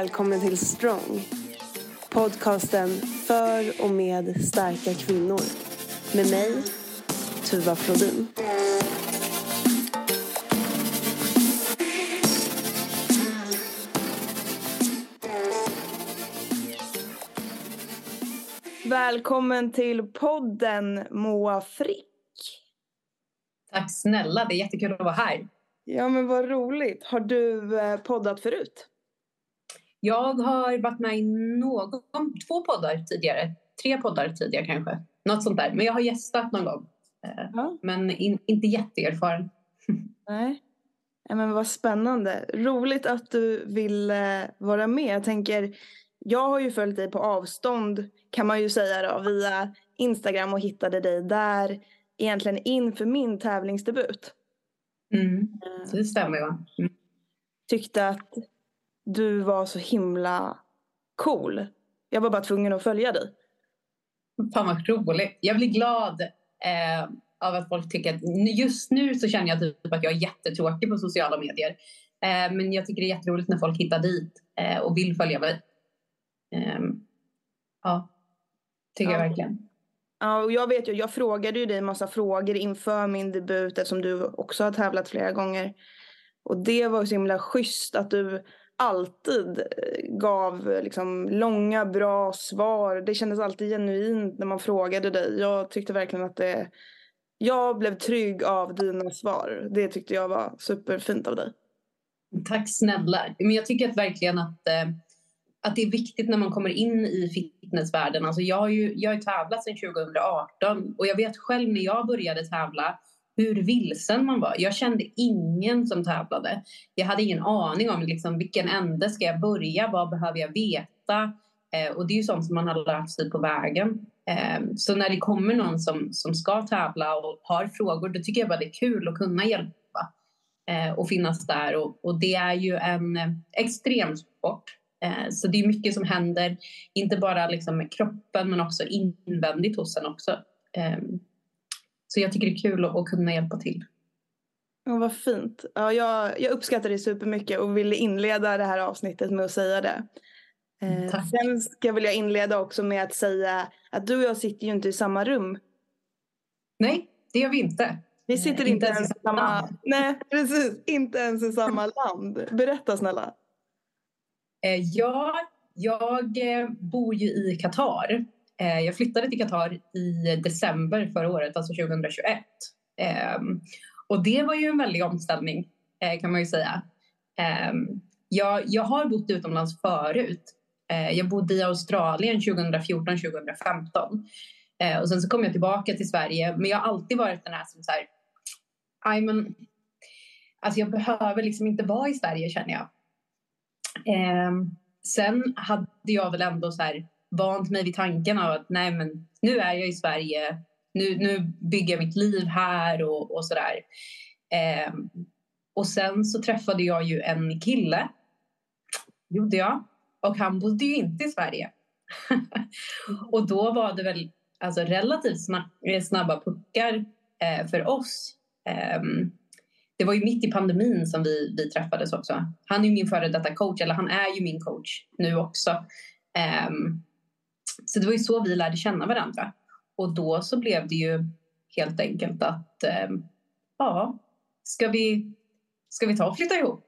välkommen till Strong. Podcasten för och med starka kvinnor. Med mig, Tuva Flodin. Välkommen till podden Moa Frick. Tack snälla, det är jättekul att vara här. Ja men vad roligt. Har du eh, poddat förut? Jag har varit med i någon, två poddar tidigare. Tre poddar tidigare kanske. Något sånt där. Men jag har gästat någon gång. Eh, Ja. Men in, inte jätteerfaren. Nej. Ja, men vad spännande. Roligt att du vill eh, vara med. Jag tänker, jag har ju följt dig på avstånd kan man ju säga då via Instagram och hittade dig där egentligen inför min tävlingsdebut. Mm. Eh, det stämmer ju. Mm. Tyckte att du var så himla cool. Jag var bara tvungen att följa dig. Fan vad roligt. Jag blir glad eh, av att folk tycker att just nu så känner jag typ att jag är jättetråkig på sociala medier. Eh, men jag tycker det är jätteroligt när folk hittar dit eh, och vill följa mig. Eh, ja, tycker jag Ja. verkligen. Ja, och jag vet ju, jag frågade ju dig en massa frågor inför min debut eftersom du också har tävlat flera gånger. Och det var så himla schysst att du alltid eh, gav eh, liksom långa bra svar. Det kändes alltid genuint när man frågade dig. Jag tyckte verkligen att det... Jag blev trygg av dina svar. Det tyckte jag var superfint av dig. Tack snälla. Men jag tycker att verkligen att, eh, att det är viktigt när man kommer in i fitnessvärlden. Alltså jag har ju jag har ju tävlat sedan 2018 och jag vet själv när jag började tävla hur vilsen man var. Jag kände ingen som tävlade. Jag hade ingen aning om liksom, vilken ände ska jag börja, vad behöver jag veta? Eh, och det är ju sånt som man har lärt sig på vägen. Eh, så när det kommer någon som, som ska tävla och har frågor, då tycker jag bara det är kul att kunna hjälpa eh, och finnas där. Och, och det är ju en eh, extremsport. Eh, så det är mycket som händer, inte bara liksom med kroppen men också invändigt hos en också. Ehm, så jag tycker det är kul att, att kunna hjälpa till. Ja, vad fint. Ja, jag, jag uppskattar det supermycket och ville inleda det här avsnittet med att säga det. Eh, Tack. sen ska väl jag inleda också med att säga att du och jag sitter ju inte i samma rum. Nej, det gör vi inte. Vi sitter Eh, inte, inte ens i samma land. Nej, precis. Inte ens i samma land. Berätta snälla. Eh, ja, jag eh, bor ju i Qatar. Eh, jag flyttade till Qatar i december förra året, alltså 2021. Ehm, och det var ju en väldig omställning eh, kan man ju säga. Ehm, jag, jag har bott utomlands förut. Eh, jag bodde i Australien 2014-2015. Eh, och sen så kom jag tillbaka till Sverige. Men jag har alltid varit den här som så här... Aj, men, alltså jag behöver liksom inte vara i Sverige känner jag. Ehm, sen hade jag väl ändå så här vant mig vid tanken av att nej men nu är jag i Sverige, nu, nu bygger jag mitt liv här och, och sådär. Eh, och sen så träffade jag ju en kille, gjorde jag, och han bodde ju inte i Sverige. och då var det väl alltså relativt eh, snabba, puckar eh, för oss. Eh, det var ju mitt i pandemin som vi, vi träffades också. Han är ju min före detta coach, eller han är ju min coach nu också. Ehm, så det var ju så vi lärde känna varandra. Och då så blev det ju helt enkelt att ehm, ja, ska vi, ska vi ta och flytta ihop?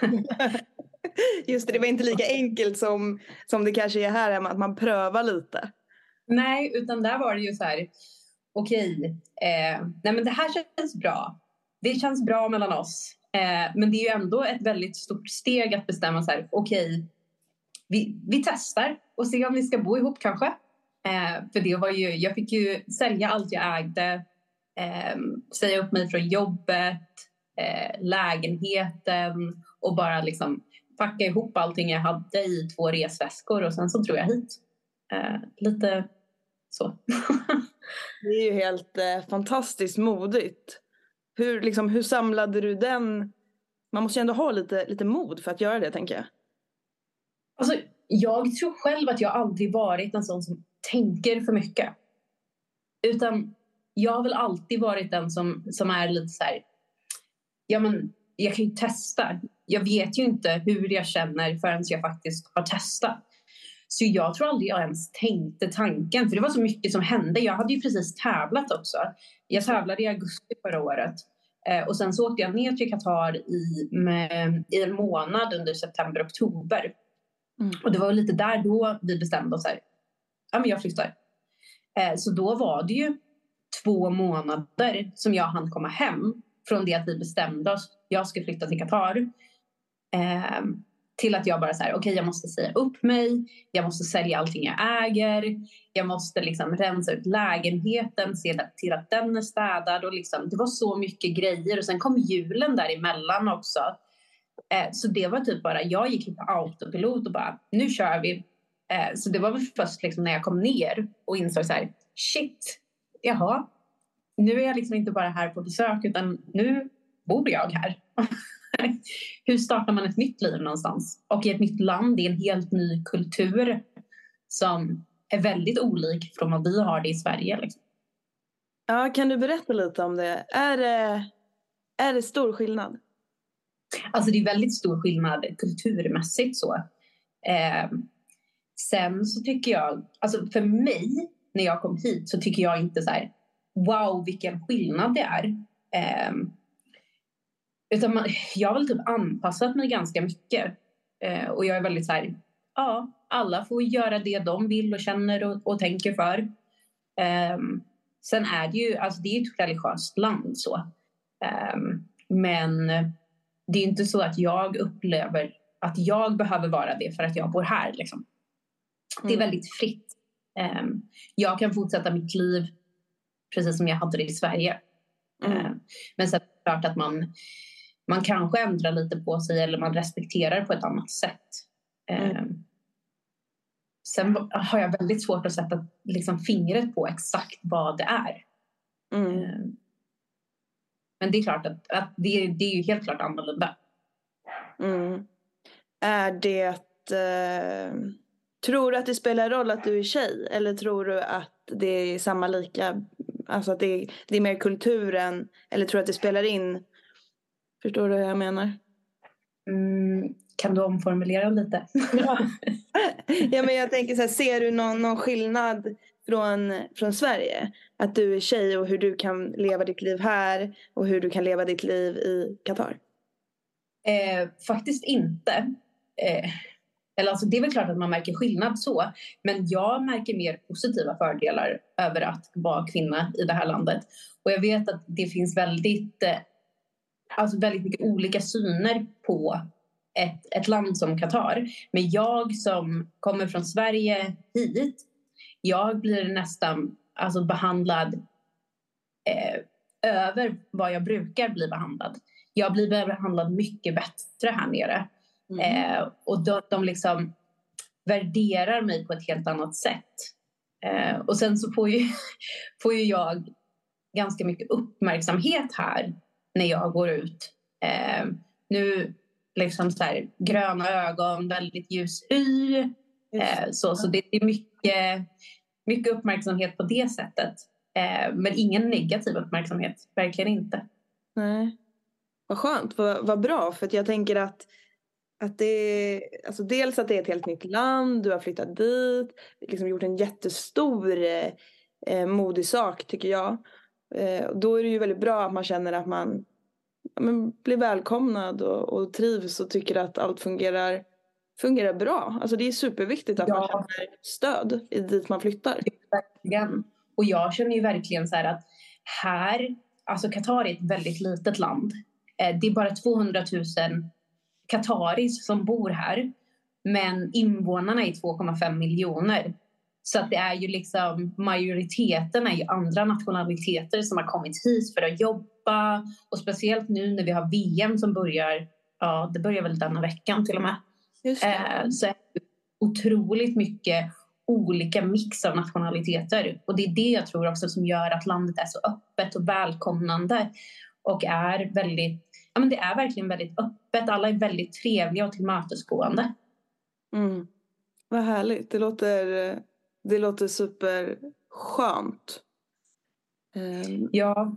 Just det, det var inte lika enkelt som, som det kanske är här att man prövar lite. Nej, utan där var det ju så här, okej, eh, nej men det här känns bra. Det känns bra mellan oss. Eh, men det är ju ändå ett väldigt stort steg att bestämma så här, okej, vi, vi testar och ser om vi ska bo ihop kanske. Eh, för det var ju, jag fick ju sälja allt jag ägde, eh, säga upp mig från jobbet, eh, lägenheten och bara liksom packa ihop allting jag hade i två resväskor och sen så drog jag hit. Eh, lite så. Det är ju helt eh, fantastiskt modigt. Hur, liksom, hur samlade du den? Man måste ju ändå ha lite, lite mod för att göra det, tänker jag. Alltså, jag tror själv att jag aldrig varit en sån som tänker för mycket. Utan jag har väl alltid varit den som, som är lite så här... Ja, men jag kan ju testa. jag vet ju inte hur jag känner förrän jag faktiskt har testat. Så jag tror aldrig jag ens tänkte tanken, för det var så mycket som hände. Jag hade ju precis tävlat också. Jag tävlade i augusti förra året. Eh, och sen så åkte jag ner till Qatar i, med, i en månad under september, oktober. Mm. Och det var lite där då vi bestämde oss här. Ja, men jag flyttar. Eh, så då var det ju två månader som jag hann komma hem från det att vi bestämde oss. Jag ska flytta till Qatar. Eh, till att jag bara så här, okej okay, jag måste säga upp mig, jag måste sälja allting jag äger, jag måste liksom rensa ut lägenheten, se till att den är städad och liksom, det var så mycket grejer och sen kom julen däremellan också. Eh, så det var typ bara, jag gick på autopilot och bara, nu kör vi. Eh, så det var väl först liksom när jag kom ner och insåg så här, shit, jaha, nu är jag liksom inte bara här på besök utan nu bor jag här. Hur startar man ett nytt liv någonstans? Och i ett nytt land, i en helt ny kultur som är väldigt olik från vad vi har det i Sverige. Liksom. Ja, kan du berätta lite om det? Är det, är det stor skillnad? Alltså det är väldigt stor skillnad kulturmässigt så. Eh, sen så tycker jag, alltså för mig när jag kom hit så tycker jag inte så här, wow vilken skillnad det är. Eh, utan man, jag har väl typ anpassat mig ganska mycket. Eh, och jag är väldigt så här, ja, alla får göra det de vill och känner och, och tänker för. Eh, sen är det ju, alltså det är ett religiöst land så. Eh, men det är inte så att jag upplever att jag behöver vara det för att jag bor här. Liksom. Det är mm. väldigt fritt. Um, jag kan fortsätta mitt liv precis som jag hade det i Sverige. Mm. Um, men sen är det klart att man man kanske ändrar lite på sig eller man respekterar på ett annat sätt. Mm. Um, sen har jag väldigt svårt att sätta liksom, fingret på exakt vad det är. Mm. Men det är klart att, att det, det, är ju helt klart annorlunda. Mm. Är det... Eh, tror du att det spelar roll att du är tjej? Eller tror du att det är samma lika? Alltså att det, det är mer kulturen? Eller tror du att det spelar in Förstår du hur jag menar? Mm, kan du omformulera lite? ja. ja, men jag tänker så här, ser du någon, någon skillnad från, från Sverige? Att du är tjej och hur du kan leva ditt liv här och hur du kan leva ditt liv i Qatar? Eh, faktiskt inte. Eh, eller alltså, det är väl klart att man märker skillnad så. Men jag märker mer positiva fördelar över att vara kvinna i det här landet. Och jag vet att det finns väldigt eh, alltså väldigt mycket olika syner på ett, ett land som Qatar. Men jag som kommer från Sverige hit, jag blir nästan alltså, behandlad eh, över vad jag brukar bli behandlad. Jag blir behandlad mycket bättre här nere. Mm. Eh, och de, de liksom värderar mig på ett helt annat sätt. Eh, och sen så får ju, får ju jag ganska mycket uppmärksamhet här när jag går ut. Eh, nu liksom så här, gröna ögon, väldigt ljus hy. Eh, så, så det är mycket, mycket uppmärksamhet på det sättet. Eh, men ingen negativ uppmärksamhet, verkligen inte. Nej. Vad skönt, vad, vad bra. För jag tänker att, att det alltså dels att det är ett helt nytt land, du har flyttat dit, liksom gjort en jättestor eh, eh modig sak tycker jag. Eh, då är det ju väldigt bra att man känner att man men, blir välkomnad och, och trivs och tycker att allt fungerar, fungerar bra. Alltså det är superviktigt att ja. man känner stöd i dit man flyttar. Verkligen. Och jag känner ju verkligen så här att här, alltså Qatar är ett väldigt litet land. Eh, det är bara 200 000 qataris som bor här. Men invånarna är 2,5 miljoner. Så att det är ju liksom majoriteten är ju andra nationaliteter som har kommit hit för att jobba och speciellt nu när vi har VM som börjar, ja det börjar väl denna veckan till och med. Eh, så är det otroligt mycket olika mix av nationaliteter och det är det jag tror också som gör att landet är så öppet och välkomnande och är väldigt, ja men det är verkligen väldigt öppet, alla är väldigt trevliga och tillmötesgående. Mm. Vad härligt, det låter det låter superskönt. Um. Ja,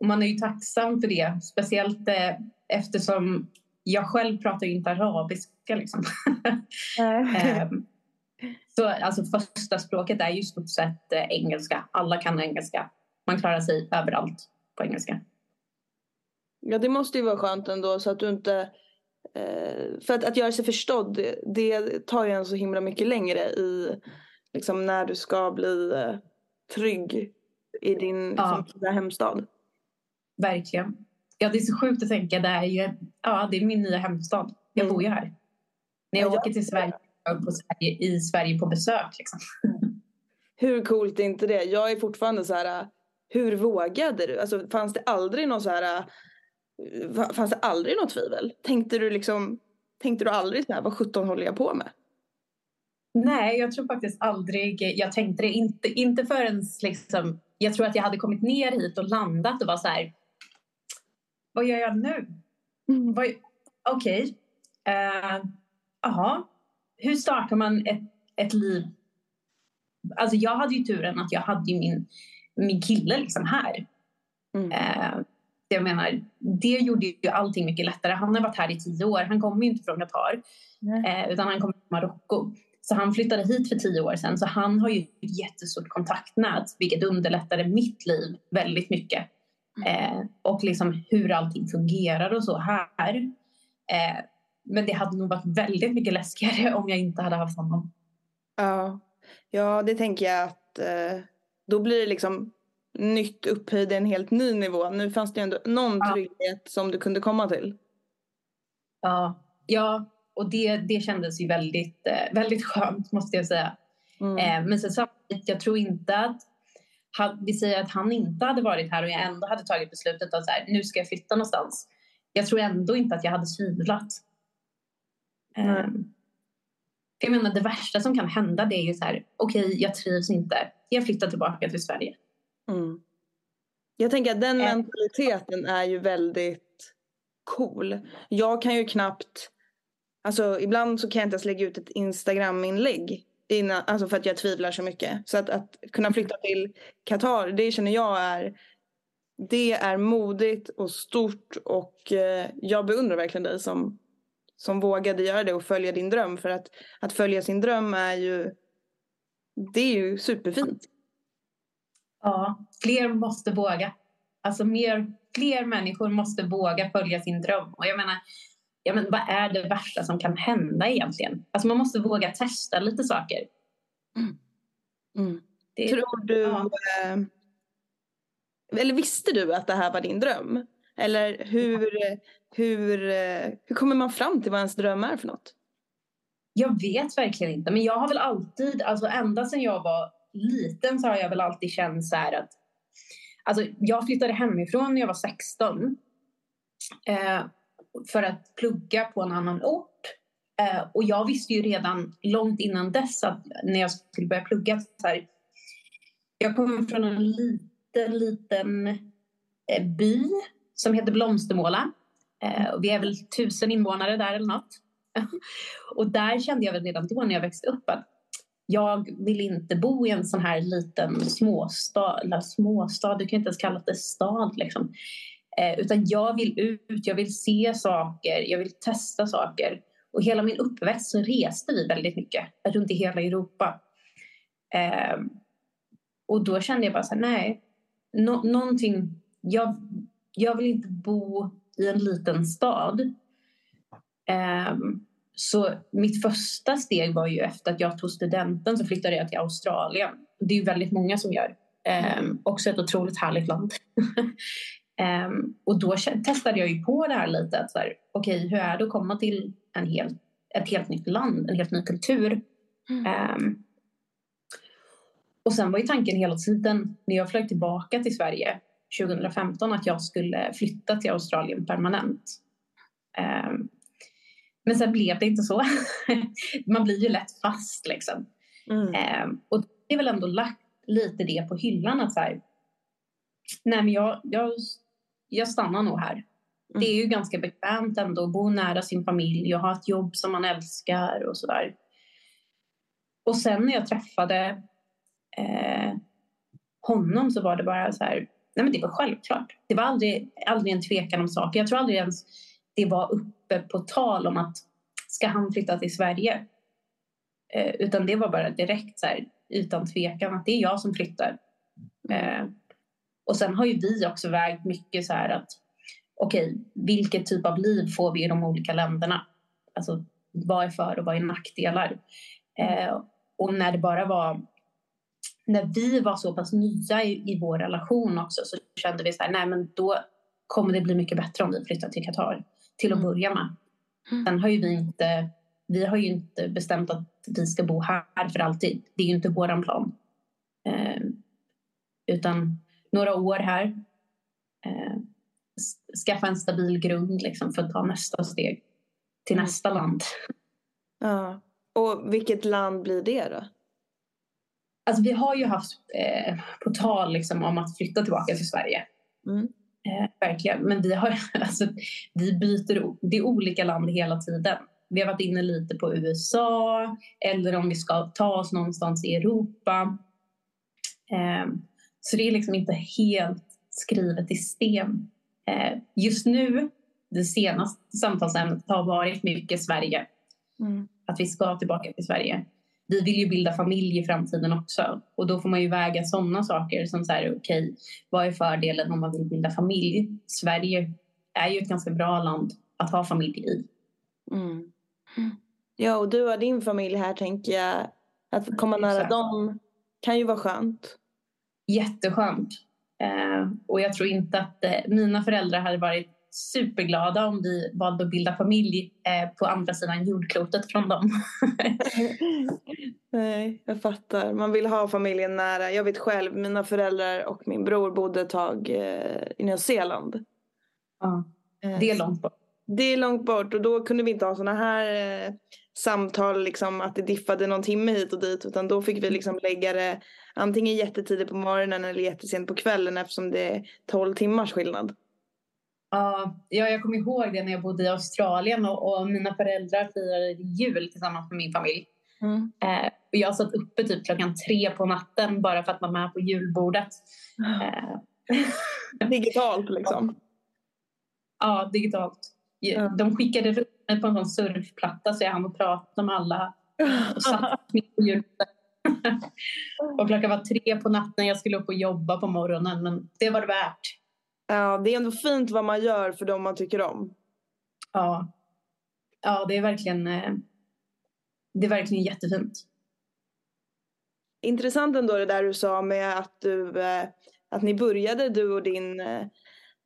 och man är ju tacksam för det. Speciellt eh, eftersom jag själv pratar ju inte arabiska liksom. um, så alltså första språket är ju i stort sett eh, engelska. Alla kan engelska. Man klarar sig överallt på engelska. Ja, det måste ju vara skönt ändå så att du inte... Eh, för att, att göra sig förstådd, det, det tar ju en så himla mycket längre i liksom, när du ska bli eh, trygg i din ja. liksom, hemstad. Verkligen. Ja, det är så sjukt att tänka. Det är ju ja, det är min nya hemstad. Jag mm. bor ju här. När jag ja, åker till Sverige, på Sverige, i Sverige på besök. Liksom. Hur coolt är inte det? Jag är fortfarande så här, hur vågade du? Alltså, fanns det aldrig någon så här, fanns det aldrig något tvivel? Tänkte du liksom, tänkte du aldrig så här, vad sjutton håller jag på med? Nej, jag tror faktiskt aldrig jag tänkte det. Inte, inte förrän liksom, jag tror att jag hade kommit ner hit och landat och var så här, vad gör jag nu? Mm. Okej. Okay. Uh, Hur startar man ett, ett liv? Alltså jag hade ju turen att jag hade min, min kille liksom här. Mm. Uh, jag menar, det gjorde ju allting mycket lättare. Han har varit här i tio år. Han kommer inte från Qatar, mm. uh, utan han kommer från Marocko. Så han flyttade hit för tio år sedan. Så han har ju ett jättestort kontaktnät, vilket underlättade mitt liv väldigt mycket. Eh, och liksom hur allting fungerar och så här. Eh, men det hade nog varit väldigt mycket läskigare om jag inte hade haft honom. Ja, ja det tänker jag att eh, då blir det liksom nytt upphöjd en helt ny nivå. Nu fanns det ju ändå någon ja. trygghet som du kunde komma till. Ja, ja och det, det kändes ju väldigt, eh, väldigt skönt måste jag säga. Mm. Eh, men sen samtidigt, jag tror inte att vi säger att han inte hade varit här och jag ändå hade tagit beslutet att så här, nu ska jag flytta någonstans. Jag tror ändå inte att jag hade tvivlat. Mm. Jag menar det värsta som kan hända det är ju så här, okej okay, jag trivs inte, jag flyttar tillbaka till Sverige. Mm. Jag tänker att den mentaliteten är ju väldigt cool. Jag kan ju knappt, alltså ibland så kan jag inte ens lägga ut ett Instagram-inlägg Innan, alltså för att jag tvivlar så mycket. Så att, att kunna flytta till Qatar, det känner jag är det är modigt och stort och eh, jag beundrar verkligen dig som, som vågade göra det och följa din dröm. För att, att följa sin dröm är ju, det är ju superfint. Ja, fler måste våga. Alltså mer, fler människor måste våga följa sin dröm. Och jag menar, ja, men vad är det värsta som kan hända egentligen? Alltså man måste våga testa lite saker. Mm. Mm. Det, Tror du... Ja. Eh, eller visste du att det här var din dröm? Eller hur, hur, hur kommer man fram till vad ens dröm är för något? Jag vet verkligen inte. Men jag har väl alltid, alltså ända sedan jag var liten så har jag väl alltid känt så här att Alltså, jag flyttade hemifrån när jag var 16. Eh, för att plugga på en annan ort. Eh, och jag visste ju redan långt innan dess att när jag skulle börja plugga så här, jag kommer från en liten, liten eh, by som heter Blomstermåla. Eh, vi är väl tusen invånare där eller något. och där kände jag väl redan då när jag växte upp att jag vill inte bo i en sån här liten småstad, eller småstad, du kan inte ens kalla det stad liksom. Eh, utan jag vill ut, jag vill se saker, jag vill testa saker. Och hela min uppväxt så reste vi väldigt mycket runt i hela Europa. Eh, och då kände jag bara så här, nej, no någonting, jag, jag vill inte bo i en liten stad. Eh, så mitt första steg var ju efter att jag tog studenten så flyttade jag till Australien. Det är ju väldigt många som gör. Eh, också ett otroligt härligt land. Um, och då testade jag ju på det här lite. Att så här, okay, hur är det att komma till en helt, ett helt nytt land, en helt ny kultur? Mm. Um, och sen var ju tanken hela tiden när jag flög tillbaka till Sverige 2015 att jag skulle flytta till Australien permanent. Um, men sen blev det inte så. Man blir ju lätt fast liksom. Mm. och det är väl ändå lagt lite det på hyllan att så här, nej men jag, jag jag stannar nog här. Mm. Det är ju ganska bekvämt ändå att bo nära sin familj och ha ett jobb som man älskar och sådär. Och sen när jag träffade eh, honom så var det bara så här, nej men det var självklart. Det var aldrig, aldrig en tvekan om saker. Jag tror aldrig ens det var uppe på tal om att ska han flytta till Sverige? Eh, utan det var bara direkt så här, utan tvekan att det är jag som flyttar. Eh, och sen har ju vi också vägt mycket så här att okej, okay, vilket typ av liv får vi i de olika länderna? Alltså vad är för och vad är nackdelar? Eh, och när det bara var när vi var så pass nya i, i vår relation också så kände vi så här, nej men då kommer det bli mycket bättre om vi flyttar till Qatar till att mm. börja med. Mm. Sen har ju vi inte, vi har ju inte bestämt att vi ska bo här för alltid. Det är ju inte våran plan. Eh, utan några år här. Eh, skaffa en stabil grund liksom, för att ta nästa steg till mm. nästa land. Ja. Och vilket land blir det då? Alltså vi har ju haft eh, på tal liksom, om att flytta tillbaka till Sverige. Mm. Eh, verkligen. Men vi, har, alltså, vi byter, det är olika land hela tiden. Vi har varit inne lite på USA eller om vi ska ta oss någonstans i Europa. Eh, så det är liksom inte helt skrivet i sten. Eh, just nu, det senaste samtalsämnet har varit mycket Sverige. Mm. Att vi ska tillbaka till Sverige. Vi vill ju bilda familj i framtiden också och då får man ju väga sådana saker som så här, okej, okay, vad är fördelen om man vill bilda familj? Sverige är ju ett ganska bra land att ha familj i. Mm. Ja, och du har din familj här tänker jag. Att komma nära dem kan ju vara skönt. Jätteskönt. Eh, och jag tror inte att eh, mina föräldrar hade varit superglada om vi valde att bilda familj eh, på andra sidan jordklotet från dem. Nej, jag fattar. Man vill ha familjen nära. Jag vet själv, mina föräldrar och min bror bodde ett tag eh, i Nya Zeeland. Ja, eh, det är långt bort. Det är långt bort och då kunde vi inte ha såna här samtal liksom att det diffade någon timme hit och dit utan då fick vi liksom lägga det antingen jättetidigt på morgonen eller jättesent på kvällen eftersom det är 12 timmars skillnad. Ja, jag kommer ihåg det när jag bodde i Australien och, och mina föräldrar firade jul tillsammans med min familj. Mm. Eh, och jag satt uppe typ klockan tre på natten bara för att vara med på julbordet. Eh. digitalt liksom? Ja, digitalt. Mm. De skickade runt mig på en sån surfplatta så jag hann prata med alla och satt mitt på julbordet. och klockan var tre på natten, jag skulle upp och jobba på morgonen men det var det värt. Ja, det är ändå fint vad man gör för dem man tycker om. Ja, ja det är verkligen eh, det är verkligen jättefint. Intressant ändå det där du sa med att, du, eh, att ni började, du och din eh,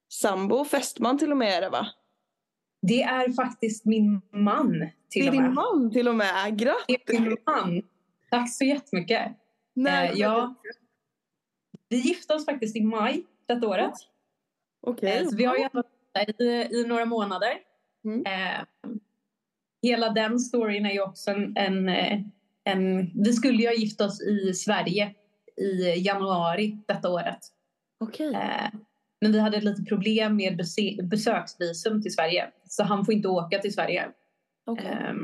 sambo, fästman till och med är det va? Det är faktiskt min man till och med. Det är din man till och med, grattis! Det är min man. Tack så jättemycket. Nej, eh, ja, vi gifte oss faktiskt i maj detta året. Okay. Eh, så vi har jobbat i, i några månader. Mm. Eh, hela den storyn är ju också en, en, eh, en, Vi skulle ju ha gift oss i Sverige i januari detta året. Okay. Eh, men vi hade lite problem med bese, besöksvisum till Sverige. Så han får inte åka till Sverige. Okay. Eh,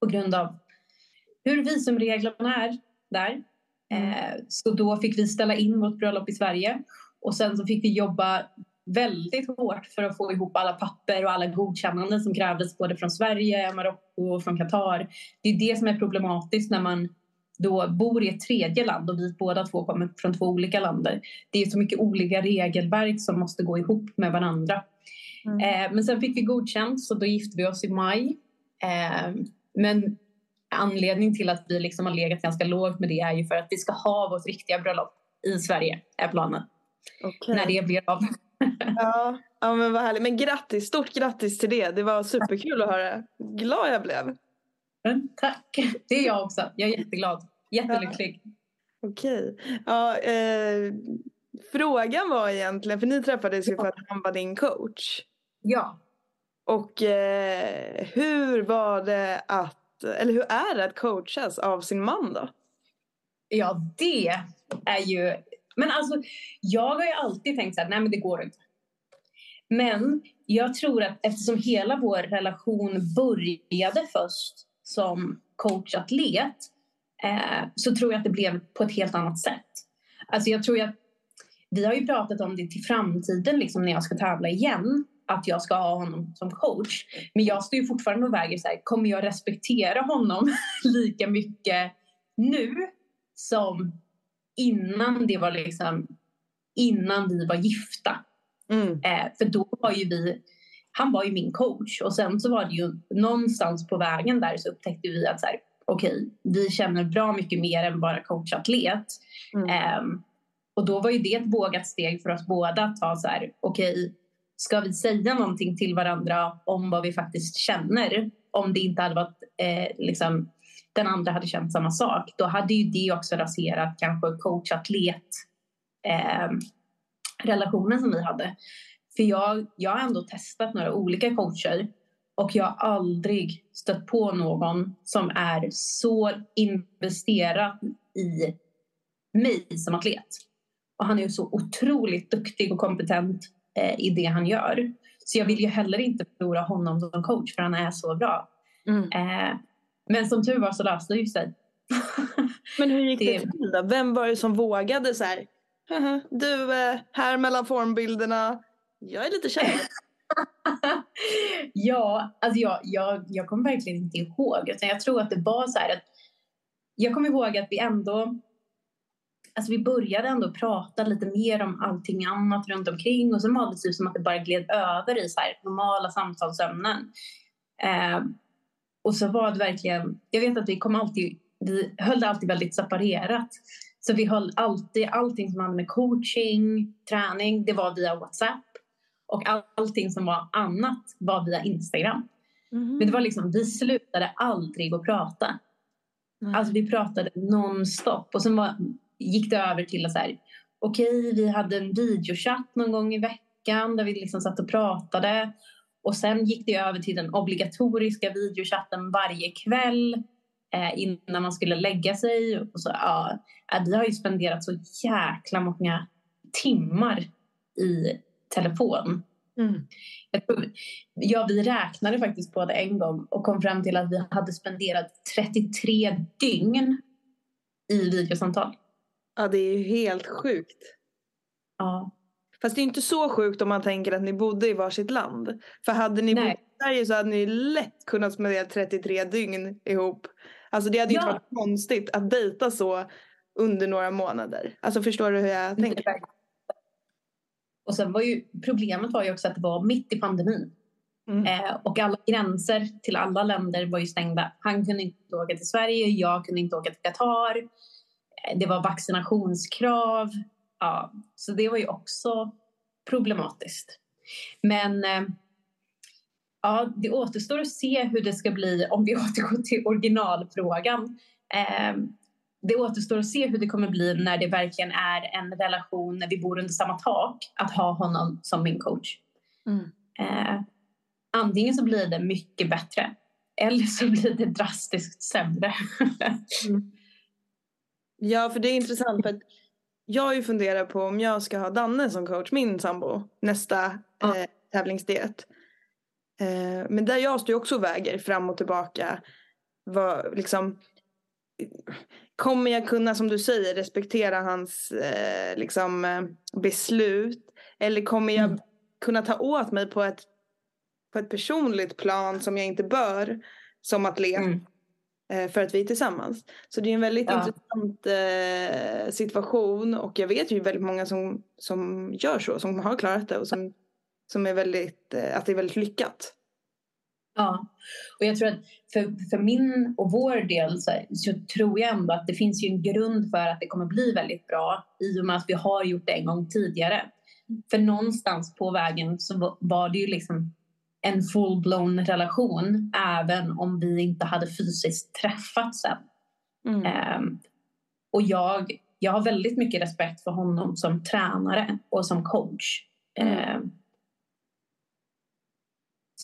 på grund av hur visumreglerna är där. Mm. Eh, så då fick vi ställa in vårt bröllop i Sverige. Och sen så fick vi jobba väldigt hårt för att få ihop alla papper och alla godkännanden som krävdes både från Sverige, Marocko och från Qatar. Det är det som är problematiskt när man då bor i ett tredje land och vi båda två kommer från två olika länder. Det är så mycket olika regelverk som måste gå ihop med varandra. Mm. Eh, men sen fick vi godkänt så då gifte vi oss i maj. Eh, men anledningen till att vi liksom har legat ganska lågt med det är ju för att vi ska ha vårt riktiga bröllop i Sverige är planen. Okay. När det blir av. ja, ja, men vad härligt. Men grattis, stort grattis till det. Det var superkul att höra. Glad jag blev. Tack, det är jag också. Jag är jätteglad. Jättelycklig. Ja. Okej. Ja, eh, frågan var egentligen, för ni träffades ju för att han var din coach. Ja. Och eh, hur var det att, eller hur är det att coachas av sin man då? Ja, det är ju men alltså, jag har ju alltid tänkt så här, nej men det går inte. Men jag tror att eftersom hela vår relation började först som coach-atlet eh, så tror jag att det blev på ett helt annat sätt. Alltså jag tror att vi har ju pratat om det till framtiden liksom när jag ska tävla igen att jag ska ha honom som coach. Men jag står ju fortfarande och väger så här, kommer jag respektera honom lika mycket nu som innan det var liksom innan vi var gifta. Mm. Eh, för då var ju vi, han var ju min coach och sen så var det ju någonstans på vägen där så upptäckte vi att så här, okej, vi känner bra mycket mer än bara coachatlet. Mm. Eh, och då var ju det ett vågat steg för oss båda att ta så här, okej, ska vi säga någonting till varandra om vad vi faktiskt känner? Om det inte hade varit eh, liksom den andra hade känt samma sak, då hade ju det också raserat kanske coach-atlet eh, relationen som vi hade. För jag, jag har ändå testat några olika coacher och jag har aldrig stött på någon som är så investerad i mig som atlet. Och han är ju så otroligt duktig och kompetent eh, i det han gör. Så jag vill ju heller inte förlora honom som coach för han är så bra. Mm. Eh, men som tur var så löste det ju sig. Men hur gick det, Det- till då? Vem var det som vågade så här? "Haha, Du, eh, här mellan formbilderna. Jag är lite kär. ja, alltså jag, jag, jag kommer verkligen inte ihåg. Utan jag tror att det var så här att... Jag kommer ihåg att vi ändå... Alltså vi började ändå prata lite mer om allting annat runt omkring och sen var det typ som att det bara gled över i så här normala samtalsämnen. Eh, och så var det verkligen... Jag vet att vi kom alltid... Vi höll det alltid väldigt separerat. Så vi höll alltid allting som hade med coaching, träning, det var via WhatsApp. Och all- allting som var annat var via Instagram. Mhm. Men det var liksom, vi slutade aldrig att prata. Nej. Alltså vi pratade nonstop. Och sen var, gick det över till att så här, okej, vi hade en videochatt någon gång i veckan där vi liksom satt och pratade. Och sen gick det över till den obligatoriska videochatten varje kväll eh, innan man skulle lägga sig. Och så, ja, ja, vi har ju spenderat så jäkla många timmar i telefon. Mm. Ja, vi räknade faktiskt på det en gång och kom fram till att vi hade spenderat 33 dygn i videosamtal. Ja, det är ju helt sjukt. Ja. Fast det är inte så sjukt om man tänker att ni bodde i varsitt land. För hade ni Nej. bott i Sverige så hade ni lätt kunnat spendera 33 dygn ihop. Alltså det hade ju inte Ja. varit konstigt att dejta så under några månader. Alltså förstår du hur jag tänker? Och sen var ju problemet var ju också att det var mitt i pandemin. Mm. Eh, och alla gränser till alla länder var ju stängda. Han kunde inte åka till Sverige, jag kunde inte åka till Qatar. Eh, det var vaccinationskrav. Ja, så det var ju också problematiskt. Men eh, ja, det återstår att se hur det ska bli om vi återgår till originalfrågan. Eh, det återstår att se hur det kommer bli när det verkligen är en relation när vi bor under samma tak att ha honom som min coach. Mm. Eh, antingen så blir det mycket bättre eller så blir det drastiskt sämre. Ja, för det är intressant för att jag har ju funderat på om jag ska ha Danne som coach, min sambo, nästa Ja. eh, tävlingsdiet. Eh, men där jag står ju också och väger fram och tillbaka. Vad, liksom, kommer jag kunna, som du säger, respektera hans eh, liksom, eh, beslut? Eller kommer jag Mm. kunna ta åt mig på ett, på ett personligt plan som jag inte bör som atlet? Mm. Eh, för att vi är tillsammans. Så det är en väldigt Ja. intressant eh, situation och jag vet ju väldigt många som, som gör så, som har klarat det och som, som är väldigt, eh, att det är väldigt lyckat. Ja, och jag tror att för, för min och vår del så, så tror jag ändå att det finns ju en grund för att det kommer bli väldigt bra i och med att vi har gjort det en gång tidigare. För någonstans på vägen så var det ju liksom en full-blown relation även om vi inte hade fysiskt träffats sen. Mm. Ehm, och jag, jag har väldigt mycket respekt för honom som tränare och som coach. Mm. Ehm,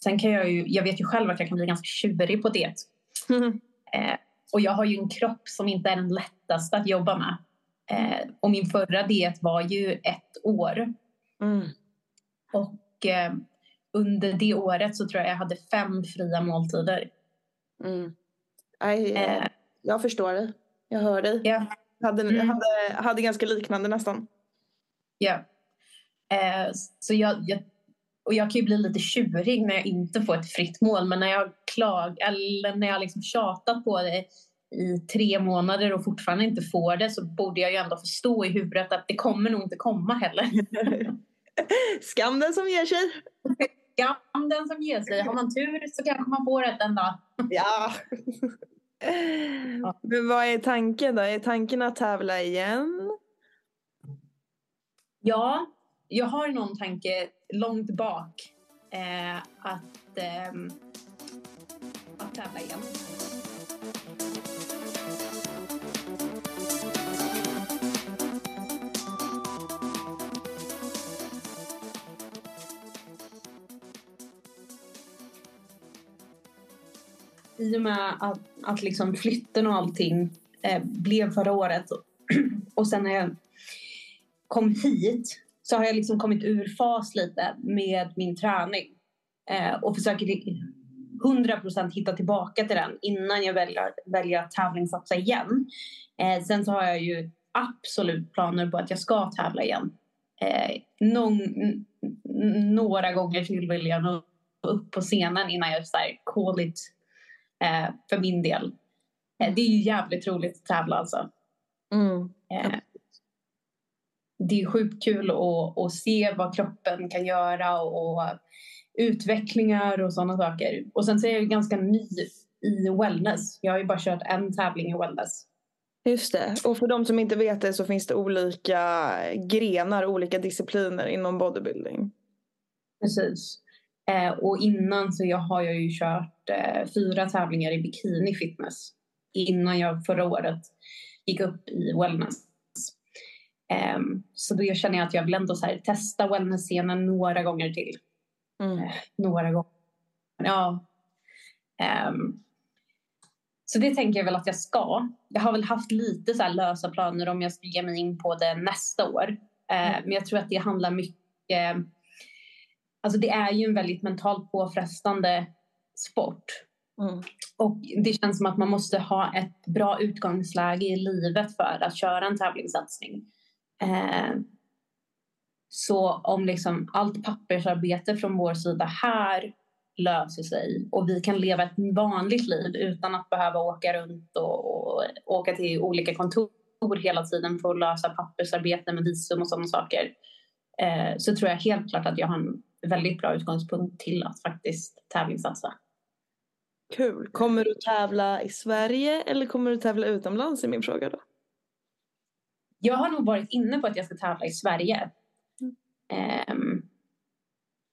sen kan jag ju, jag vet ju själv att jag kan bli ganska tjurig på det. Eh, och jag har ju en kropp som inte är den lättaste att jobba med. Eh, och min förra diet var ju ett år. Mm. Och eh, under det året så tror jag jag hade fem fria måltider. Mm. Aj, eh, Eh, jag förstår dig. Jag hör dig. ja, Hade, Mm. hade, hade ganska liknande nästan. ja. Eh, så jag, jag, och jag kan ju bli lite tjurig när jag inte får ett fritt mål men när jag klag eller när jag liksom tjatat på det i tre månader och fortfarande inte får det så borde jag ju ändå förstå i huvudet att det kommer nog inte komma heller. Skam den som ger sig. Skam den som ger sig. Har man tur så kanske man får ett en dag. Ja. Men vad är tanken då? Är tanken att tävla igen? Ja, jag har någon tanke långt bak. Eh, att, eh, att tävla igen. I och med att, att liksom flytten och allting eh, blev förra året och sen när jag kom hit så har jag liksom kommit ur fas lite med min träning eh, och försöker 100% hitta tillbaka till den innan jag väljer, väljer att tävlingssatsa igen. Eh, sen så har jag ju absolut planer på att jag ska tävla igen. Eh, någon, några gånger till vill jag nå upp på scenen innan jag så här, call it eh, för min del. Eh, det är ju jävligt roligt att tävla alltså. Mm. Eh, det är sjukt kul att, att se vad kroppen kan göra och, och utvecklingar och sådana saker. Och sen så är jag ganska ny i wellness. Jag har ju bara kört en tävling i wellness. Just det. Och för de som inte vet det så finns det olika grenar, olika discipliner inom bodybuilding. Precis. Eh, och innan så jag har jag ju kört eh, fyra tävlingar i bikini fitness innan jag förra året gick upp i wellness. Eh, så då känner jag att jag vill ändå så här, testa wellness-scenen några gånger till. Mm. Eh, några gånger. Ja. Ehm, så det tänker jag väl att jag ska. Jag har väl haft lite så lösa planer om jag ska ge mig in på det nästa år. Eh, mm. Men jag tror att det handlar mycket Alltså det är ju en väldigt mentalt påfrestande sport. Mm. Och det känns som att man måste ha ett bra utgångsläge i livet för att köra en tävlingssatsning. Eh, så om liksom allt pappersarbete från vår sida här löser sig och vi kan leva ett vanligt liv utan att behöva åka runt och, och åka till olika kontor hela tiden för att lösa pappersarbete med visum och sådana saker eh, så tror jag helt klart att jag har en väldigt bra utgångspunkt till att faktiskt tävlingssatsa. Kul. Kommer du tävla i Sverige eller kommer du tävla utomlands är min fråga då? Jag har nog varit inne på att jag ska tävla i Sverige. Mm. Um,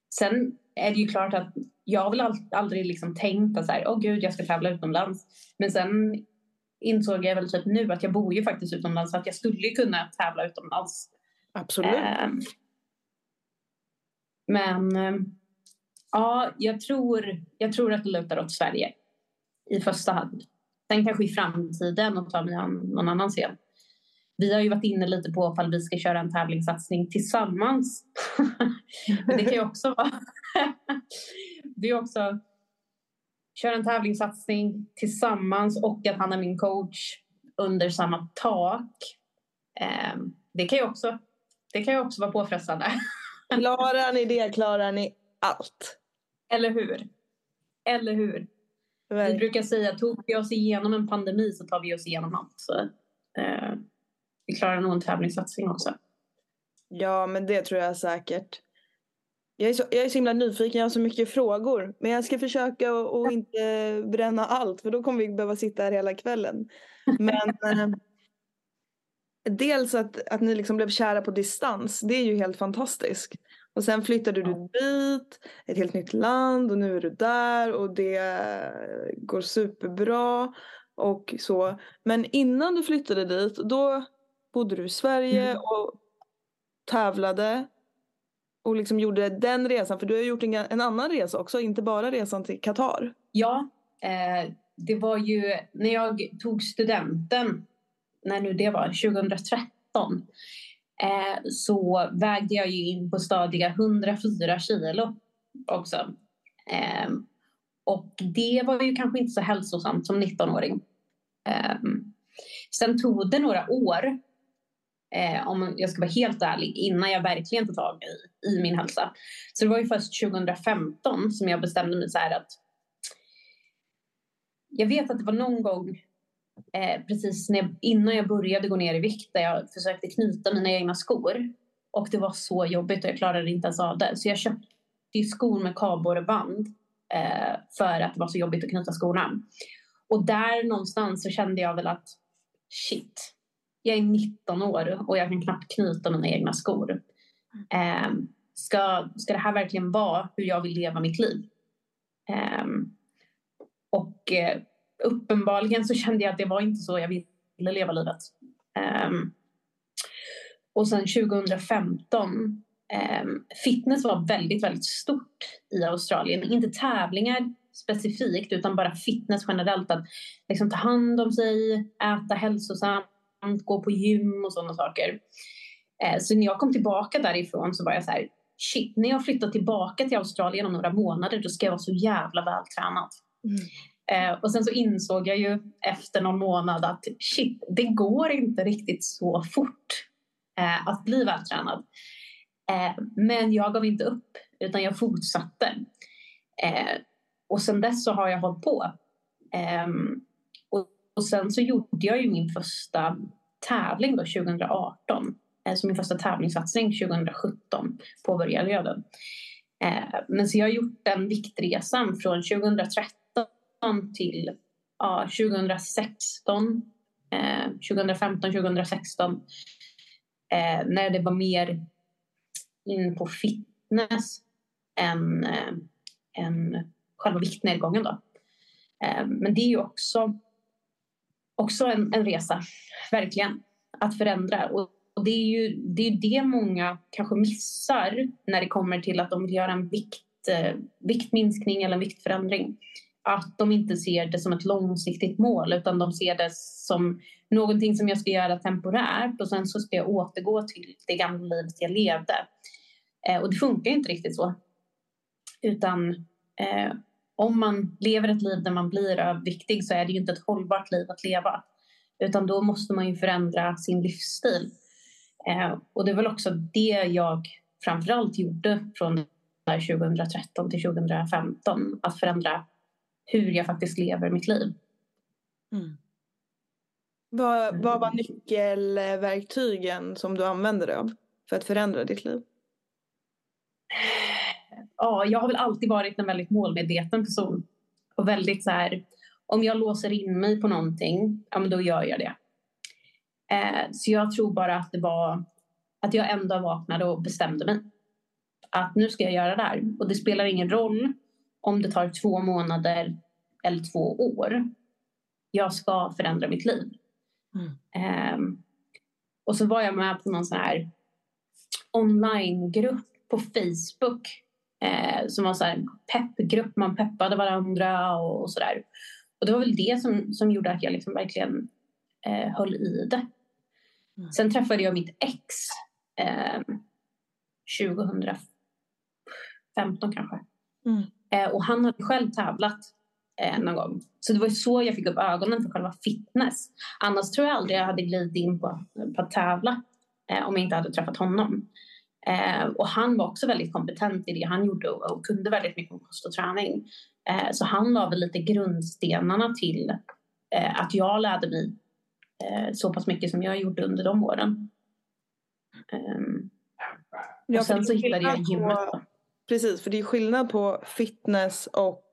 sen är det ju klart att jag har väl aldrig liksom tänkt att så här, åh gud, jag ska tävla utomlands. Men sen insåg jag väl typ nu att jag bor ju faktiskt utomlands så att jag skulle kunna tävla utomlands. Absolut. Men eh, ja, jag tror, jag tror att det lutar åt Sverige i första hand. Sen kanske i framtiden och ta mig an någon annan scen. Vi har ju varit inne lite på ifall vi ska köra en tävlingssatsning tillsammans. det kan ju också vara... det är också köra en tävlingssatsning tillsammans och att han är min coach under samma tak. Ehm, det kan ju också, det kan ju också vara påfrestande. Klarar ni det klarar ni allt. Eller hur? Eller hur? Vi brukar säga att tog vi oss igenom en pandemi så tar vi oss igenom allt. Så, eh, vi klarar nog en tävlingssatsning också. Ja, men det tror jag säkert. Jag är, så, jag är så himla nyfiken, jag har så mycket frågor. Men jag ska försöka att inte bränna allt för då kommer vi behöva sitta här hela kvällen. Men eh, dels att, att ni liksom blev kära på distans, det är ju helt fantastiskt. Och sen flyttade du dit, ett helt nytt land och nu är du där och det går superbra och så. Men innan du flyttade dit, då bodde du i Sverige mm. och tävlade och liksom gjorde den resan. För du har gjort en, en annan resa också, inte bara resan till Qatar. Ja, eh, det var ju när jag tog studenten när nu det var, 2013 eh, så vägde jag ju in på stadiga 104 kilo också. Eh, och det var ju kanske inte så hälsosamt som 19-åring. Eh, sen tog det några år Eh, om jag ska vara helt ärlig, innan jag verkligen tog tag i, i min hälsa. Så det var ju först 2015 som jag bestämde mig så här att jag vet att det var någon gång eh, precis när jag, innan jag började gå ner i vikt där jag försökte knyta mina egna skor. Och det var så jobbigt och jag klarade inte ens av det. Så jag köpte skor med kardborreband eh, för att det var så jobbigt att knyta skorna. Och där någonstans så kände jag väl att shit, jag är 19 år och jag kan knappt knyta mina egna skor. Eh, ska, ska det här verkligen vara hur jag vill leva mitt liv? Eh, och eh, uppenbarligen så kände jag att det var inte så jag ville leva livet. Um, och sen 2015, um, ehm, fitness var väldigt, väldigt stort i Australien. Inte tävlingar specifikt utan bara fitness generellt. Att liksom ta hand om sig, äta hälsosamt, gå på gym och sådana saker. Uh, så när jag kom tillbaka därifrån så var jag så här, shit, när jag flyttar tillbaka till Australien om några månader då ska jag vara så jävla vältränad. Mm. Eh, och sen så insåg jag ju efter någon månad att shit, det går inte riktigt så fort eh, att bli vältränad. Eh, men jag gav inte upp, utan jag fortsatte. Eh, och sen dess så har jag hållit på. Ehm, och, och, sen så gjorde jag ju min första tävling då 2018. Eh, så min första tävlingssatsning 2017 påbörjade jag den. Eh, men så jag har gjort den viktresan från 2013 till ja, 2016, eh, 2015, 2016 eh, när det var mer in på fitness än, eh, än själva viktnedgången. Då. Eh, men det är ju också, också en, en resa, verkligen, att förändra. Och, och det är ju det, är det många kanske missar när det kommer till att de vill göra en vikt, eh, viktminskning eller en viktförändring att de inte ser det som ett långsiktigt mål utan de ser det som någonting som jag ska göra temporärt och sen så ska jag återgå till det gamla livet jag levde. Eh, och det funkar inte riktigt så. Utan eh, om man lever ett liv där man blir överviktig så är det ju inte ett hållbart liv att leva. Utan då måste man ju förändra sin livsstil. Eh, och det är väl också det jag framförallt gjorde från 2013 till 2015. Att förändra hur jag faktiskt lever mitt liv. Mm. Vad, vad var nyckelverktygen som du använde dig av för att förändra ditt liv? Ja, jag har väl alltid varit en väldigt målmedveten person. Och väldigt så här, om jag låser in mig på någonting, ja men då gör jag det. Eh, så jag tror bara att det var att jag ändå vaknade och bestämde mig. Att nu ska jag göra det här. Och det spelar ingen roll om det tar två månader eller två år. Jag ska förändra mitt liv. Mm. Um, och så var jag med på någon sån här onlinegrupp på Facebook eh, som var så här peppgrupp, man peppade varandra och, och sådär. Och det var väl det som, som gjorde att jag liksom verkligen eh, höll i det. Mm. Sen träffade jag mitt ex eh, 2015 kanske. Mm. Eh, och han hade själv tävlat eh, någon gång. Så det var så jag fick upp ögonen för själva fitness. Annars tror jag aldrig jag hade glidit in på, på att tävla eh, om jag inte hade träffat honom. Eh, och han var också väldigt kompetent i det han gjorde och, och kunde väldigt mycket om kost och träning. Eh, så han la väl lite grundstenarna till eh, att jag lärde mig så pass mycket som jag gjorde under de åren. Ehm, och sen så hittade jag gymmet. På Precis, för det är skillnad på fitness och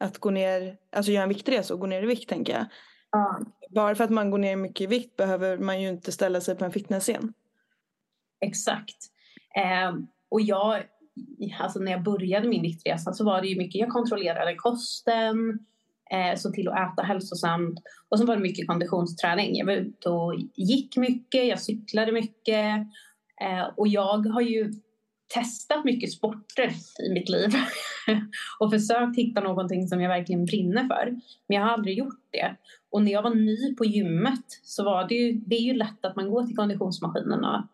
att gå ner, alltså göra en viktresa och gå ner i vikt tänker jag. Ja. Bara för att man går ner mycket i vikt behöver man ju inte ställa sig på en fitnessscen. Exakt. Eh, och jag, alltså när jag började min viktresa så var det ju mycket, jag kontrollerade kosten, eh, såg till att äta hälsosamt och så var det mycket konditionsträning. Jag var ute och gick mycket, jag cyklade mycket eh, och jag har ju testat mycket sporter i mitt liv och försökt hitta någonting som jag verkligen brinner för. Men jag har aldrig gjort det. Och när jag var ny på gymmet så var det ju, det är ju lätt att man går till konditionsmaskinerna.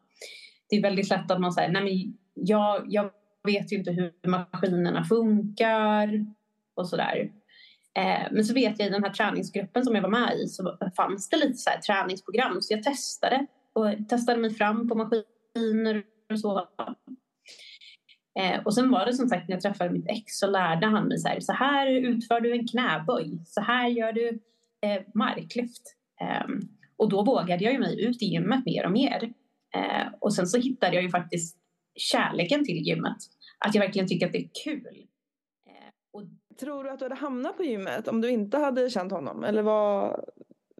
Det är väldigt lätt att man säger, nej men jag, jag vet ju inte hur maskinerna funkar och sådär. Eh, men så vet jag i den här träningsgruppen som jag var med i så fanns det lite så här träningsprogram så jag testade och testade mig fram på maskiner och så. Eh, och sen var det som sagt när jag träffade mitt ex så lärde han mig så här, så här utför du en knäböj, så här gör du eh, marklyft. Eh, och då vågade jag ju mig ut i gymmet mer och mer. Eh, och sen så hittade jag ju faktiskt kärleken till gymmet. Att jag verkligen tycker att det är kul. Eh, och... Tror du att du hade hamnat på gymmet om du inte hade känt honom? Eller vad,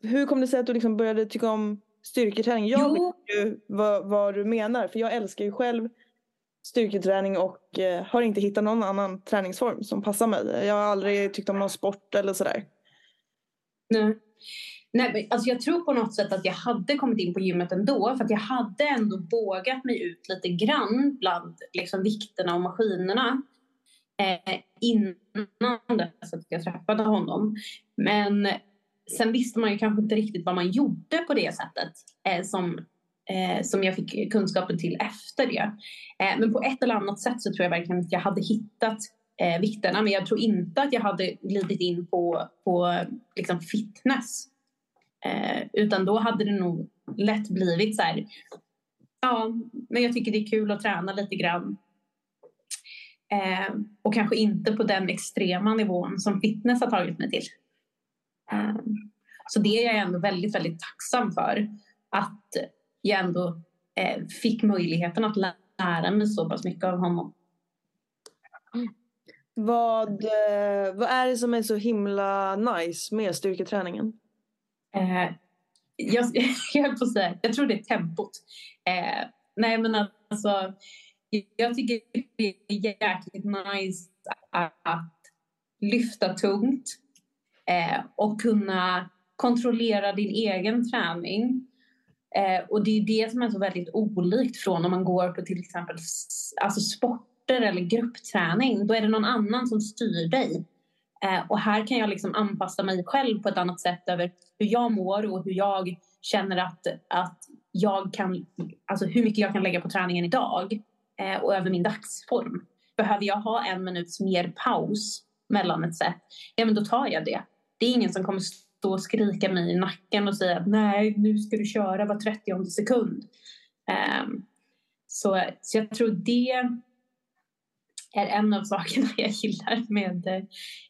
hur kom det sig att du liksom började tycka om styrketräning? Jag jo. vet ju vad, vad, du menar för jag älskar ju själv styrketräning och eh, har inte hittat någon annan träningsform som passar mig. Jag har aldrig tyckt om någon sport eller sådär. Nej. Nej, alltså jag tror på något sätt att jag hade kommit in på gymmet ändå för att jag hade ändå vågat mig ut lite grann bland liksom, vikterna och maskinerna eh, innan dess att jag träffade honom. Men sen visste man ju kanske inte riktigt vad man gjorde på det sättet eh, som, eh, som jag fick kunskapen till efter det. Eh, men på ett eller annat sätt så tror jag verkligen att jag hade hittat eh, vikterna men jag tror inte att jag hade glidit in på, på liksom fitness. Eh, utan då hade det nog lätt blivit så här, ja, men jag tycker det är kul att träna lite grann. Eh, och kanske inte på den extrema nivån som fitness har tagit mig till. Eh, så det är jag ändå väldigt, väldigt tacksam för. Att jag ändå eh, fick möjligheten att lära mig så pass mycket av honom. Vad, eh, vad är det som är så himla nice med styrketräningen? Eh, jag, jag höll på att säga, jag tror det är tempot. Eh, nej men alltså, jag tycker det är jäkligt nice att lyfta tungt eh, och kunna kontrollera din egen träning. Eh, och det är det som är så väldigt olikt från om man går på till exempel alltså sporter eller gruppträning. Då är det någon annan som styr dig. Eh, och här kan jag liksom anpassa mig själv på ett annat sätt över hur jag mår och hur jag känner att, att jag kan, alltså hur mycket jag kan lägga på träningen idag eh, och över min dagsform. Behöver jag ha en minuts mer paus mellan ett set, ja men då tar jag det. Det är ingen som kommer stå och skrika mig i nacken och säga att nej, nu ska du köra var 30 sekund. Um, så, så jag tror det är en av sakerna jag gillar med,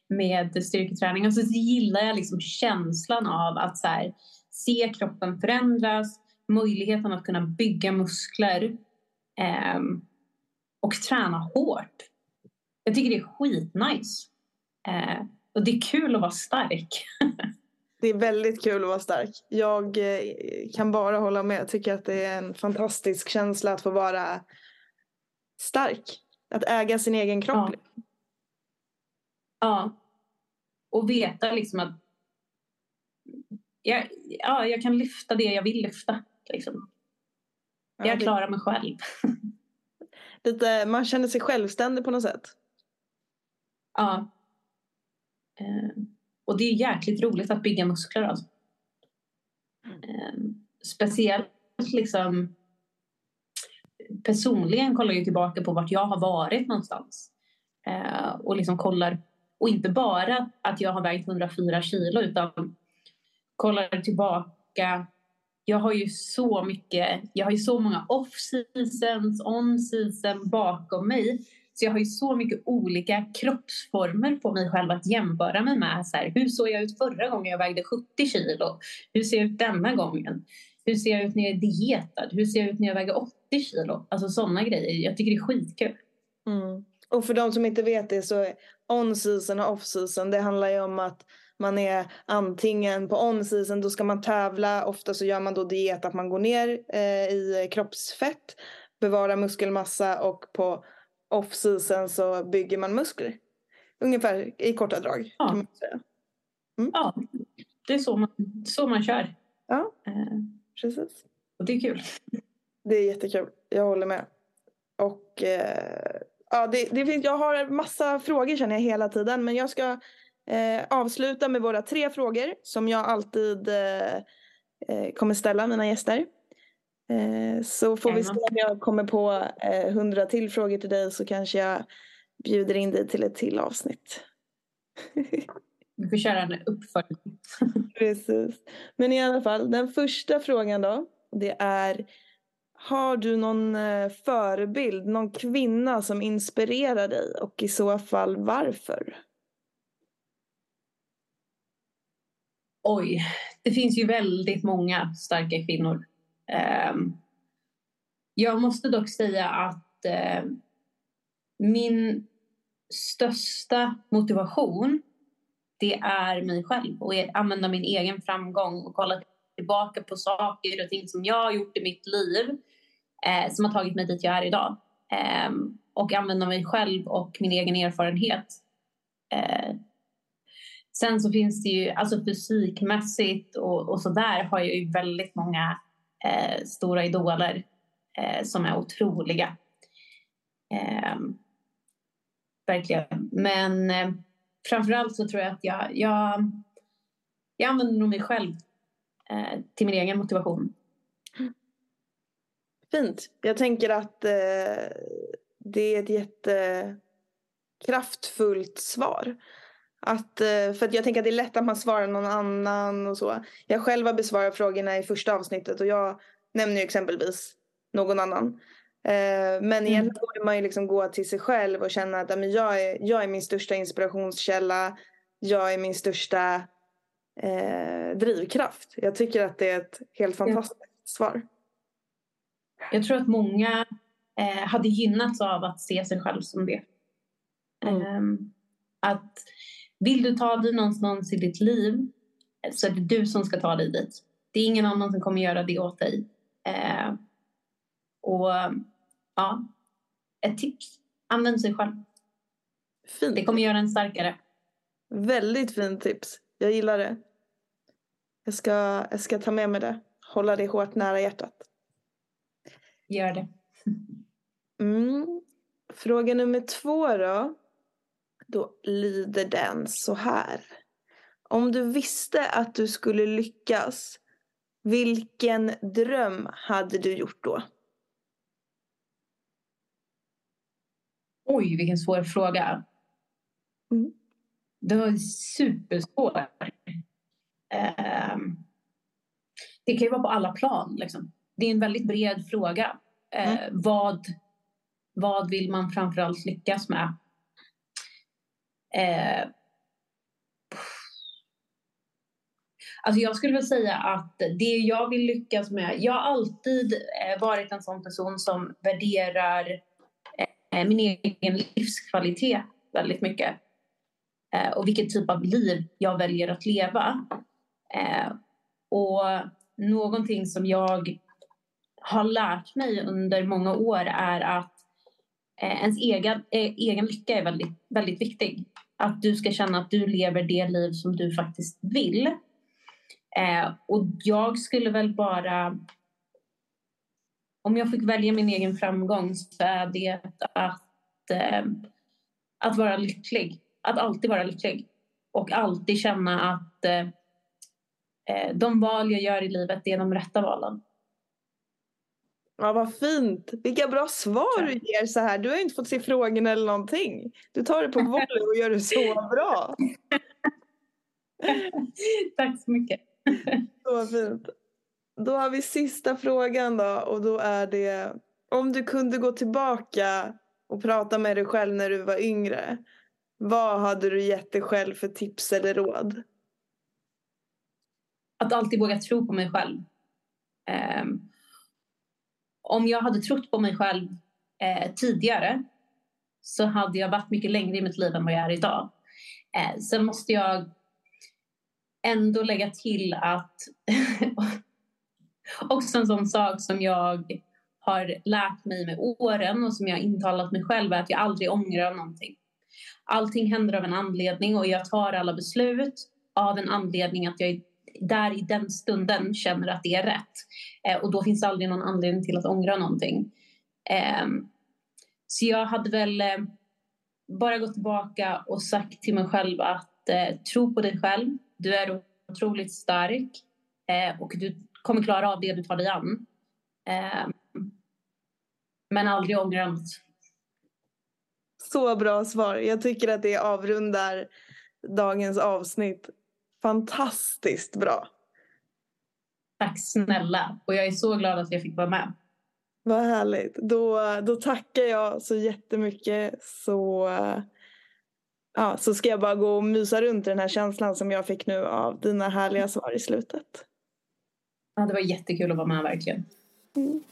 med styrketräning. Och så gillar jag liksom känslan av att så här, se kroppen förändras, möjligheten att kunna bygga muskler um, och träna hårt. Jag tycker det är skitnice. Uh, och det är kul att vara stark. det är väldigt kul att vara stark. Jag eh, kan bara hålla med. Jag tycker att det är en fantastisk känsla att få vara stark. Att äga sin egen kropp. Ja. Ja. Och veta liksom att jag, ja, jag kan lyfta det jag vill lyfta. Liksom. Jag ja, det... klarar mig själv. Lite, man känner sig självständig på något sätt. Ja. Eh, och det är jäkligt roligt att bygga muskler. Alltså. Mm. speciellt liksom personligen kollar jag tillbaka på vart jag har varit någonstans. Eh, och liksom kollar, och inte bara att jag har vägt 104 kilo utan kollar tillbaka. Jag har ju så mycket, jag har ju så många off-seasons, on-season bakom mig. Så jag har ju så mycket olika kroppsformer på mig själv att jämföra mig med. Så här, hur såg jag ut förra gången jag vägde 70 kilo? Hur ser jag ut denna gången? Hur ser jag ut när jag är dietad? Hur ser jag ut när jag väger 80 kilo? Alltså sådana grejer. Jag tycker det är skitkul. Mm. Och för de som inte vet det så on-season och off-season det handlar ju om att man är antingen på on-season då ska man tävla. Ofta så gör man då diet att man går ner eh, i kroppsfett. Bevarar muskelmassa och på off-season så bygger man muskler. Ungefär i korta drag ja. kan man säga. Mm. Ja, det är så man, så man kör. Ja. Eh. Precis. Och det är kul. Det är jättekul. Jag håller med. Och eh, ja, det, det finns, jag har massa frågor känner jag hela tiden. Men jag ska eh, avsluta med våra tre frågor som jag alltid eh, eh kommer ställa mina gäster. Eh, så får vi se om jag kommer på eh, hundra till frågor till dig så kanske jag bjuder in dig till ett till avsnitt. Du får köra en uppföljning. Precis. Men i alla fall, den första frågan då. Det är Har du någon eh, förebild, någon kvinna som inspirerar dig och i så fall varför? Oj, det finns ju väldigt många starka kvinnor. Ehm, jag måste dock säga att eh, min största motivation det är mig själv och att använda min egen framgång och kolla tillbaka på saker och ting som jag har gjort i mitt liv eh, som har tagit mig dit jag är idag. Eh, och använda mig själv och min egen erfarenhet. Eh, sen så finns det ju, alltså fysikmässigt och, och så där har jag ju väldigt många eh, stora idoler eh, som är otroliga. Eh, verkligen. Men eh, framförallt så tror jag att jag, jag, jag använder nog mig själv eh, till min egen motivation. Fint. Jag tänker att eh, det är ett jättekraftfullt svar. Att, eh, för att jag tänker att det är lätt att man svarar någon annan och så. Jag själv har besvarat frågorna i första avsnittet och jag nämner ju exempelvis någon annan. Eh, men egentligen mm. borde man ju liksom gå till sig själv och känna att men jag, är, jag är min största inspirationskälla. Jag är min största eh, drivkraft. Jag tycker att det är ett helt fantastiskt ja. svar. Jag tror att många eh, hade gynnats av att se sig själv som det. Mm. Eh, att vill du ta dig någonstans i ditt liv så är det du som ska ta dig dit. Det är ingen annan som kommer göra det åt dig. Eh, och ja, ett tips. Använd sig själv. Fint. Det kommer göra en starkare. Väldigt fint tips. Jag gillar det. Jag ska, jag ska ta med mig det. Hålla det hårt nära hjärtat. Gör det. Mm. Fråga nummer två då. Då lyder den så här. Om du visste att du skulle lyckas, vilken dröm hade du gjort då? Oj, vilken svår fråga. Mm. Det var supersvår. Eh, det kan ju vara på alla plan. Liksom. Det är en väldigt bred fråga. Mm. vad, vad vill man framförallt lyckas med? Eh, Alltså jag skulle väl säga att det jag vill lyckas med... Jag har alltid eh, varit en sån person som värderar Eh, min egen livskvalitet väldigt mycket. Eh, och vilket typ av liv jag väljer att leva. Eh, och någonting som jag har lärt mig under många år är att Eh, ens egen, eh, egen lycka är väldigt, väldigt viktig. Att du ska känna att du lever det liv som du faktiskt vill. Eh, och jag skulle väl bara om jag fick välja min egen framgång så är det att, eh, att vara lycklig. Att alltid vara lycklig. Och alltid känna att eh, eh, de val jag gör i livet är de rätta valen. Ja, vad fint. Vilka bra svar du ger så här. Du har inte fått se frågorna eller någonting. Du tar det på volley och gör det så bra. Tack så mycket. Så fint. Då har vi sista frågan då och då är det om du kunde gå tillbaka och prata med dig själv när du var yngre. Vad hade du gett dig själv för tips eller råd? Att alltid våga tro på mig själv. Um, om jag hade trott på mig själv eh, tidigare så hade jag varit mycket längre i mitt liv än vad jag är idag. Eh, sen måste jag ändå lägga till att Också en sån sak som jag har lärt mig med åren och som jag intalat mig själv är att jag aldrig ångrar någonting. Allting händer av en anledning och jag tar alla beslut av en anledning att jag där i den stunden känner att det är rätt. Eh, och då finns det aldrig någon anledning till att ångra någonting. Eh, så jag hade väl eh, bara gått tillbaka och sagt till mig själv att eh, tro på dig själv. Du är otroligt stark eh, och du kommer klara av det du tar dig an. Eh, men aldrig ångra något. Så bra svar. Jag tycker att det avrundar dagens avsnitt fantastiskt bra. Tack snälla. Och jag är så glad att jag fick vara med. Vad härligt. Då, då tackar jag så jättemycket. Så, ja, så ska jag bara gå och mysa runt i den här känslan som jag fick nu av dina härliga svar i slutet. Ja, det var jättekul att vara med verkligen. Mm.